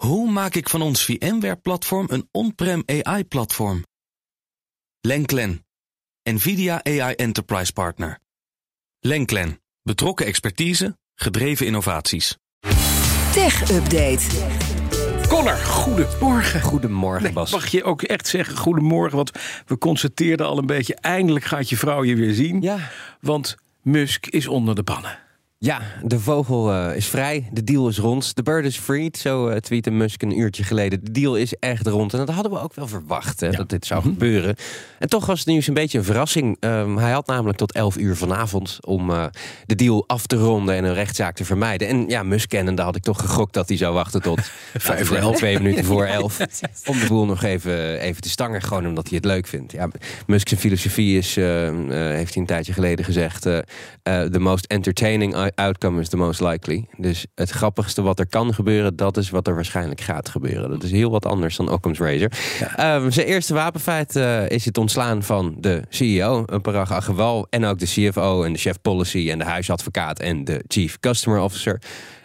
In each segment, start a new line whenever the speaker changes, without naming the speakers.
Hoe maak ik van ons VMware-platform een on-prem AI-platform? Lenklen, NVIDIA AI Enterprise Partner. Lenklen, betrokken expertise, gedreven innovaties.
Tech Update.
Connor, goedemorgen.
Goedemorgen,
Nee,
Bas.
mag je ook echt zeggen goedemorgen? Want we constateerden al een beetje, eindelijk gaat je vrouw je weer zien.
Ja.
Want Musk is onder de pannen.
Ja, de vogel eh, is vrij, de deal is rond, de bird is freed, zo eh tweette Musk een uurtje geleden. De deal is echt rond en dat hadden we ook wel verwacht, hè, dat dit zou gebeuren. En toch was het nieuws een beetje een verrassing. Ehm, hij had namelijk tot 11 uur vanavond om eh, de deal af te ronden en een rechtszaak te vermijden. En ja, Musk kennende had ik toch gegokt dat hij zou wachten tot vijf
voor elf.
twee minuten voor elf. Om de boel nog even, even te stangen, gewoon omdat hij het leuk vindt. Ja, Musk zijn filosofie is, heeft hij een tijdje geleden gezegd, the most entertaining outcome is the most likely. Dus het grappigste wat er kan gebeuren, dat is wat er waarschijnlijk gaat gebeuren. Dat is heel wat anders dan Occam's Razor. Ehm, zijn eerste wapenfeit eh, is het ontslaan van de CEO, Parag Agrawal, en ook de CFO en de chef policy en de huisadvocaat en de chief customer officer.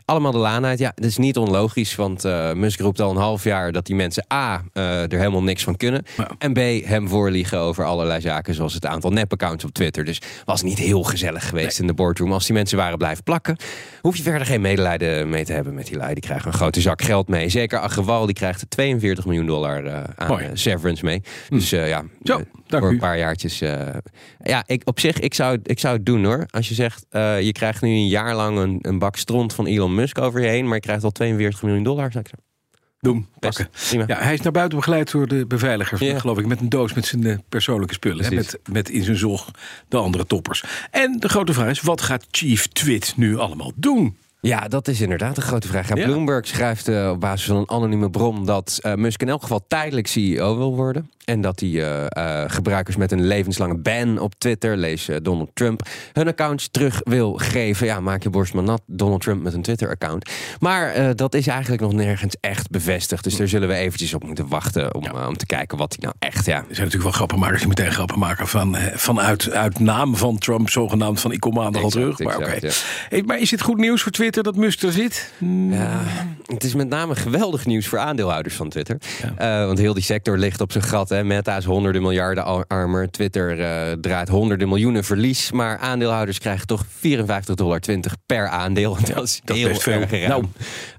Allemaal de laan uit. Ja, dat is niet onlogisch, want eh, Musk roept al een half jaar dat die mensen A, eh, er helemaal niks van kunnen. En B, hem voorliegen over allerlei zaken, zoals het aantal nepaccounts op Twitter. Dus was niet heel gezellig geweest in de boardroom. Als die mensen waren blijven plakken, hoef je verder geen medelijden mee te hebben met die lui. Die krijgen een grote zak geld mee. Zeker Agrawal, die krijgt 42 miljoen dollar eh, aan
Mooi.
severance mee. Dus eh, ja,
Zo,
voor
u.
een paar jaartjes. ja, ik, op zich, ik zou, ik zou het doen hoor. Als je zegt, je krijgt nu een jaar lang een, een bak stront van Elon Musk over je heen, maar je krijgt al 42 miljoen dollar. Ik.
Doen,
Best,
pakken. Ja, hij is naar buiten begeleid door de beveiliger,
Ja.
geloof ik, met een doos met zijn eh, persoonlijke spullen. Hè, met, met in zijn zog de andere toppers. En de grote vraag is, wat gaat Chief Twit nu allemaal doen?
Ja, dat is inderdaad een grote vraag. Ja. Bloomberg schrijft eh, op basis van een anonieme bron dat eh, Musk in elk geval tijdelijk CEO wil worden. En dat hij eh, eh, gebruikers met een levenslange ban op Twitter, lees eh, Donald Trump, hun accounts terug wil geven. Ja, maak je borst maar nat, Donald Trump met een Twitter-account. Maar dat is eigenlijk nog nergens echt bevestigd. Dus daar zullen we eventjes op moeten wachten om, om te kijken wat hij nou echt... Ja,
Er zijn natuurlijk wel grappenmakers die meteen grappen maken van, vanuit uit naam van Trump, zogenaamd van ik kom maandag al terug. Maar, oké.
ja.
Hey, maar is het goed nieuws voor Twitter dat Musk er zit?
Ja, het is met name geweldig nieuws voor aandeelhouders van Twitter. Want heel die sector ligt op zijn gat. Hè. Meta is honderden miljarden ar- armer. Twitter eh, draait honderden miljoenen verlies. Maar aandeelhouders krijgen toch 54,20 dollar per aandeel. dat is
dat
heel
veel.
ruim.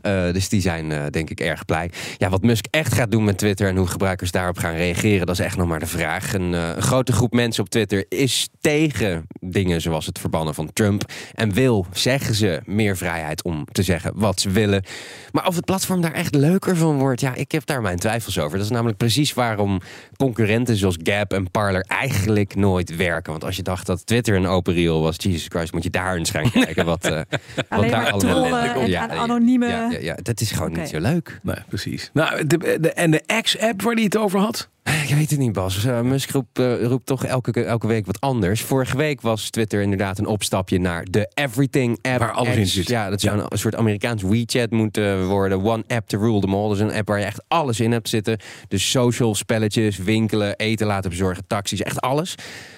Eh, dus die zijn eh, denk ik erg blij. Ja, wat Musk echt gaat doen met Twitter en hoe gebruikers daarop gaan reageren, dat is echt nog maar de vraag. Een, een grote groep mensen op Twitter is tegen dingen zoals het verbannen van Trump. En wil, zeggen ze, meer vrijheid om te zeggen wat ze willen. Maar of het platform daar echt leuker van wordt, ja, ik heb daar mijn twijfels over. Dat is namelijk precies waarom concurrenten zoals Gap en Parler eigenlijk nooit werken. Want als je dacht dat Twitter een open reel was, Jesus Christ, moet je daar eens gaan kijken wat, eh, wat daar
maar
allemaal
trollen en
Ja,
anonieme-
Ja, ja, ja, dat is gewoon niet zo leuk.
Nee, precies. Nou, de, de, en de X-app waar hij het over had?
Ik weet het niet, Bas. Eh, Musk roept, eh, roept toch elke, elke week wat anders. Vorige week was Twitter inderdaad een opstapje naar de Everything app.
Waar alles in zit.
Ja, dat zou een, een soort Amerikaans WeChat moeten worden. One app to rule them all. Dus een app waar je echt alles in hebt zitten. Dus social, spelletjes, winkelen, eten laten bezorgen, taxis, echt alles.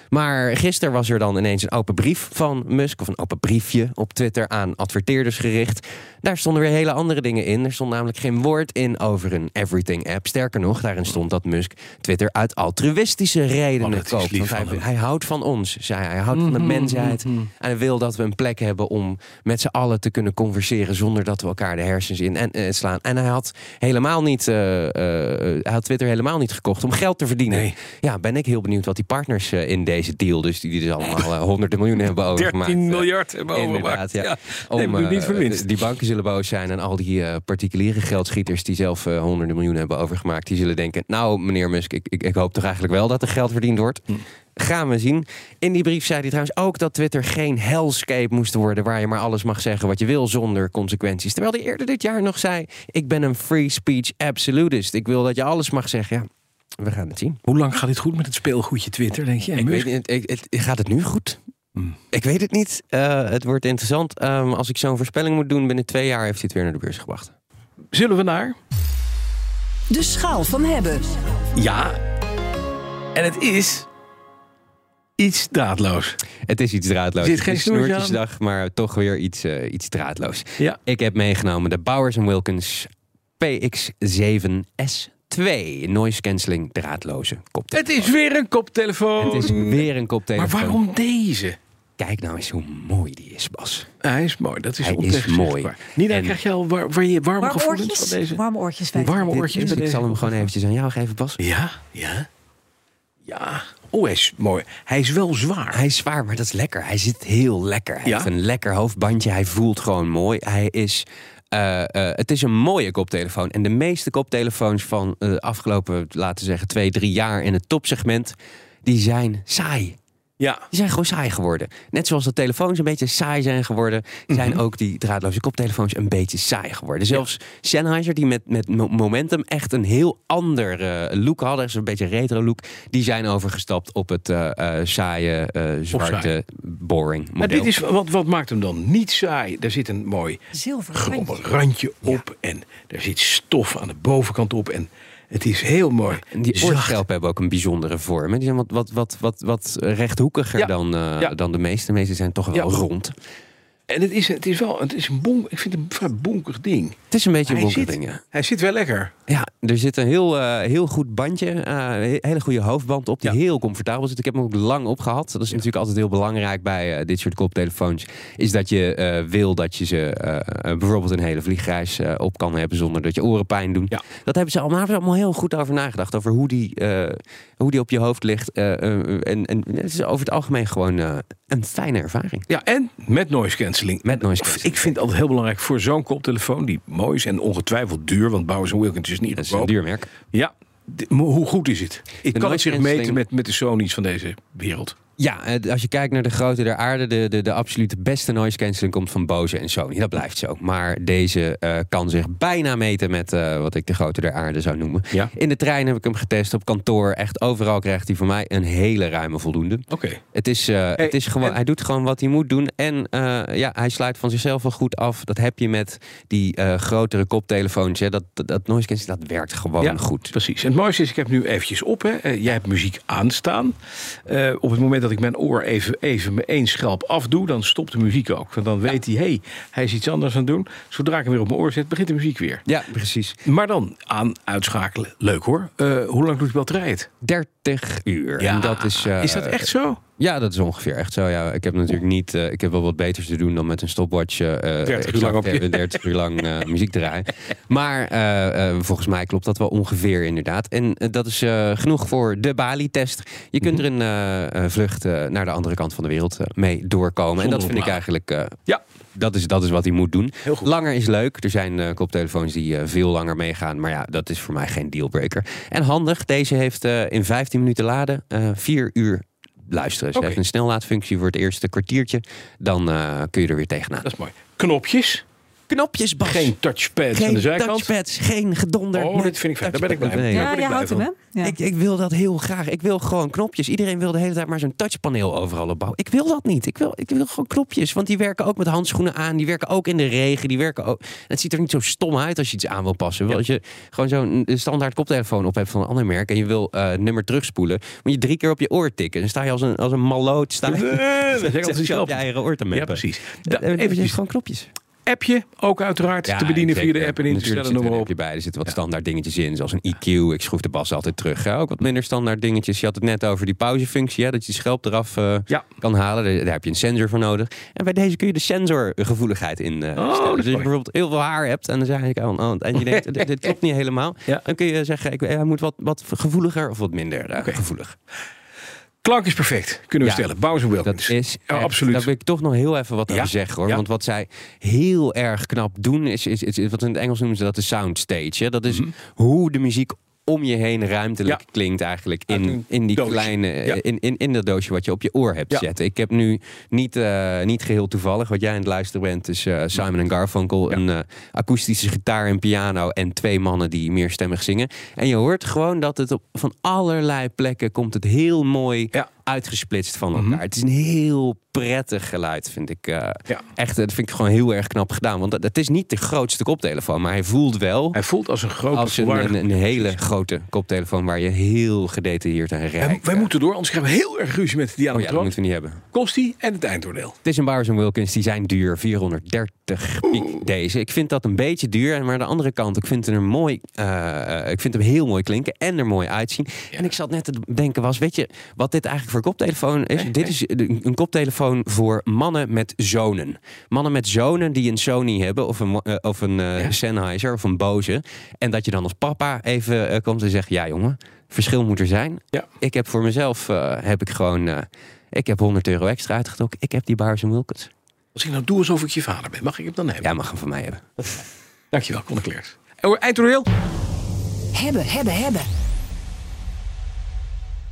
Maar gisteren was er dan ineens een open brief van Musk, of een open briefje op Twitter aan adverteerders gericht. Daar stonden weer hele andere dingen in. Er stond namelijk geen woord in over een Everything app. Sterker nog, daarin stond dat Musk Twitter uit altruïstische redenen
Oh,
koopt. Want hij, hij houdt van ons, zei hij. Hij houdt van de mensheid. En hij wil dat we een plek hebben om met z'n allen te kunnen converseren zonder dat we elkaar de hersens in en, eh, slaan. En hij had helemaal niet, eh, eh, hij had Twitter helemaal niet gekocht om geld te verdienen.
Nee.
Ja, ben ik heel benieuwd wat die partners in deze deal, dus die, die dus allemaal honderden miljoenen hebben overgemaakt.
13
eh,
miljard hebben overgemaakt.
ja.
Nee,
Om,
maar
eh,
niet.
Die banken zullen boos zijn en al die eh, particuliere geldschieters die zelf eh, honderden miljoenen hebben overgemaakt, die zullen denken: Nou, meneer Musk, ik, ik, ik hoop toch eigenlijk wel dat er geld verdiend wordt.
Hm.
Gaan we zien. In die brief zei hij trouwens ook dat Twitter geen hellscape moest worden waar je maar alles mag zeggen wat je wil zonder consequenties. Terwijl hij eerder dit jaar nog zei: Ik ben een free speech absolutist. Ik wil dat je alles mag zeggen. Ja, we gaan het zien.
Hoe lang gaat dit goed met het speelgoedje Twitter, denk je?
Ik
Musk?
weet, het, gaat het nu goed? Ik weet het niet. Eh, het wordt interessant. Ehm, als ik zo'n voorspelling moet doen, binnen twee jaar heeft hij het weer naar de beurs gebracht.
Zullen we naar?
De schaal van hebben.
Ja. En het is iets draadloos.
Het is iets draadloos.
Er zit geen
is een
snoertje aan.
snoertjesdag, maar toch weer iets, eh, iets draadloos.
Ja.
Ik heb meegenomen de Bowers Wilkins PX7S2. Noise cancelling draadloze koptelefoon.
Het is weer een koptelefoon.
Het is weer een
maar
koptelefoon.
waarom deze?
Kijk nou eens hoe mooi die is, Bas.
Hij is mooi, dat is
Hij is mooi.
Nina,
En-
krijg je al war, war je warme
Warme
gevoelens
oortjes?
van deze?
Warme oortjes.
Warme
Dit
oortjes
ik zal hem gewoon eventjes aan jou geven, Bas.
Ja, ja. Ja. Oh, hij is mooi. Hij is wel zwaar.
Hij is zwaar, maar dat is lekker. Hij zit heel lekker. Hij
Ja?
heeft een lekker hoofdbandje. Hij voelt gewoon mooi. Hij is. eh, eh, het is een mooie koptelefoon. En de meeste koptelefoons van eh, de afgelopen, laten we zeggen, twee, drie jaar in het topsegment, die zijn saai.
Ja.
Die zijn gewoon saai geworden. Net zoals de telefoons een beetje saai zijn geworden, zijn
Mhm.
ook die draadloze koptelefoons een beetje saai geworden. Zelfs Sennheiser, die met, met Mo- Momentum echt een heel ander eh, look hadden, dus een beetje retro look, die zijn overgestapt op het eh, eh, saaie, eh, zwarte,
saai.
boring model.
Maar dit is, wat, wat maakt hem dan niet saai? Daar zit een mooi
randje.
randje op. En er zit stof aan de bovenkant op. En het is heel mooi.
En die oorschelpen hebben ook een bijzondere vorm. hè. Die zijn wat, wat, wat, wat, wat rechthoekiger
Ja.
dan, eh,
Ja.
dan de meeste. De meeste zijn toch wel rond.
En het is, het is wel het is een bon, ik vind het een vrij bonkig ding.
Het is een beetje een
zit,
ding, ja.
hij zit wel lekker.
Ja, er zit een heel, eh, heel goed bandje, eh, een hele goede hoofdband op, die
Ja.
heel comfortabel zit. Ik heb hem ook lang opgehad. Dat is natuurlijk altijd heel belangrijk bij eh, dit soort koptelefoons. Is dat je eh, wil dat je ze eh, eh, bijvoorbeeld een hele vliegreis eh, op kan hebben zonder dat je oren pijn doen.
Ja.
Dat hebben ze allemaal, hebben ze allemaal heel goed over nagedacht. Over hoe die, eh, hoe die op je hoofd ligt. eh, eh, en, en het is over het algemeen gewoon eh, een fijne ervaring.
Ja, en met noise cancelling.
Met noise cancelling.
Ik vind het altijd heel belangrijk voor zo'n koptelefoon die mooi is en ongetwijfeld duur, want Bowers Wilkins is niet
Dat is een duur merk.
Ja, hoe goed is het? Ik kan het zich meten met, met de Sony's van deze wereld.
Ja, eh, als je kijkt naar de grootte der aarde, de, de, de absolute beste noise cancelling komt van Bose en Sony. Dat blijft zo. Maar deze eh, kan zich bijna meten met eh, wat ik de grootte der aarde zou noemen.
Ja.
In de trein heb ik hem getest, op kantoor. Echt overal krijgt hij van mij een hele ruime voldoende.
Oké.
Het is, het is gewoon,
en-
hij doet gewoon wat hij moet doen. En ja, hij sluit van zichzelf wel goed af. Dat heb je met die grotere koptelefoons. Hè. Dat, dat, dat noise cancelling, dat werkt gewoon
Ja,
goed.
Precies. En het mooiste is, ik heb nu eventjes op. Hè. Jij hebt muziek aanstaan. Op het moment dat ik mijn oor even, even één schelp afdoe, dan stopt de muziek ook. Want dan weet hij, hé, hey, hij is iets anders aan het doen. Zodra ik hem weer op mijn oor zet, begint de muziek weer.
Ja, precies.
Maar dan aan uitschakelen. Leuk hoor. Eh, hoe lang doet de batterij het?
30 uur. En dat is, eh,
is dat echt zo?
Ja, dat is ongeveer echt zo. Ja, ik heb natuurlijk niet. eh, ik heb wel wat beters te doen dan met een stopwatch. eh
30 uur lang op je-
exact, eh, 30 uur lang eh, muziek draaien. Maar eh, eh, volgens mij klopt dat wel ongeveer inderdaad. En eh, dat is eh, genoeg voor de Bali-test. Je kunt er een eh, eh, vlucht eh, naar de andere kant van de wereld eh, mee doorkomen. en dat vind ik eigenlijk. eh,
Ja.
dat is, dat is wat hij moet doen. Langer is leuk. Er zijn eh, koptelefoons die eh, veel langer meegaan. Maar ja, dat is voor mij geen dealbreaker. En handig, deze heeft eh, in 15 minuten laden, eh 4 uur luisteren. Ze
Oké.
heeft een snellaadfunctie voor het eerste kwartiertje. Dan eh, kun je er weer tegenaan.
Dat is mooi. Knopjes.
Knopjes, Bas.
Geen touchpads aan
geen
de zijkant.
touchpads, geen gedonder.
Oh, dit vind ik fijn. Daar ben ik blij mee.
Nee,
Ja, jij houdt hem,
van.
hè? Ja.
Ik, ik wil dat heel graag. Ik wil gewoon knopjes. Iedereen wil de hele tijd maar zo'n touchpaneel overal opbouwen. Ik wil dat niet. Ik wil, ik wil gewoon knopjes. Want die werken ook met handschoenen aan. Die werken ook in de regen. Die werken ook. Het ziet er niet zo stom uit als je iets aan wil passen.
Ja.
Als je gewoon zo'n standaard koptelefoon op hebt van een ander merk. En je wil eh, het nummer terugspoelen. Moet je drie keer op je oor tikken. Dan sta je als een, als een maloot. Sta je,
Eh,
op je
zelf.
eigen oor te
Ja, precies.
Da,
Da,
even
eventjes,
gewoon knopjes.
Appje ook uiteraard te bedienen via de app en in te stellen. Noem
er
maar
een
op.
appje bij. Er zitten wat standaard dingetjes in, zoals een EQ. Ik schroef de bas altijd terug. hè. Ook wat minder standaard dingetjes. Je had het net over die pauzefunctie, hè, dat je schelp eraf eh,
Ja.
kan halen. Daar, daar heb je een sensor voor nodig. En bij deze kun je de sensorgevoeligheid in eh,
Oh,
stellen. Dus als je bijvoorbeeld heel veel haar hebt en dan zeg ik aan, aan- en je denkt, dit, dit klopt niet helemaal.
Ja.
Dan kun je zeggen, ik, hij moet wat, wat gevoeliger of wat minder eh, gevoelig.
Klank is perfect, kunnen we
Ja,
stellen. Bowser
Dat
Wilkins.
is
Ja,
echt-
absoluut.
Daar wil ik toch nog heel even wat
Ja,
over zeggen hoor. Want wat zij heel erg knap doen, is, is, is, is- wat in het Engels noemen ze dat de soundstage. Hè? Dat is hoe de muziek om je heen ruimtelijk.
Ja.
klinkt eigenlijk in, in die
doosje.
kleine
Ja.
in, in, in dat doosje wat je op je oor hebt
Ja.
zitten. Ik heb nu niet, eh, niet geheel toevallig wat jij aan het luisteren bent, is eh, Simon en Garfunkel, een eh, akoestische gitaar en piano en twee mannen die meerstemmig zingen. En je hoort gewoon dat het op van allerlei plekken komt het heel mooi
Ja.
Uitgesplitst van elkaar.
Mhm.
Het is een heel prettig geluid, vind ik. eh,
Ja.
Echt, dat vind ik gewoon heel erg knap gedaan. Want het- is niet de grootste koptelefoon, maar hij voelt wel
Hij voelt als een grote
als een,
volwaardige-
een, een hele grote koptelefoon waar je heel gedetailleerd aan
Wij,
rijdt.
wij moeten door, anders krijgen we heel erg ruzie met Diana
Oh ja, dat moeten we niet hebben.
Kost die en het eindoordeel.
Het is een Bowers Wilkins, die zijn duur. 430 piek deze. Ik vind dat een beetje duur. Maar aan de andere kant, ik vind hem er mooi. eh, ik vind hem heel mooi klinken en er mooi uitzien. En ik zat net te denken was, weet je wat dit eigenlijk voor koptelefoon is? dit is een koptelefoon voor mannen met zonen. Mannen met zonen die een Sony hebben of een, eh, of een eh, Sennheiser of een Bose. En dat je dan als papa even eh, komt en zegt, ja jongen, verschil moet er zijn.
Ja.
Ik heb voor mezelf, heb ik gewoon... ik heb 100 euro extra uitgetrokken. Ik heb die Bowers Wilkins.
Als ik nou doe alsof ik je vader ben, mag ik hem dan hebben?
Jij mag hem van mij hebben.
Dankjewel, Connecleerd. En Eindoordeel?
Hebben, hebben, hebben.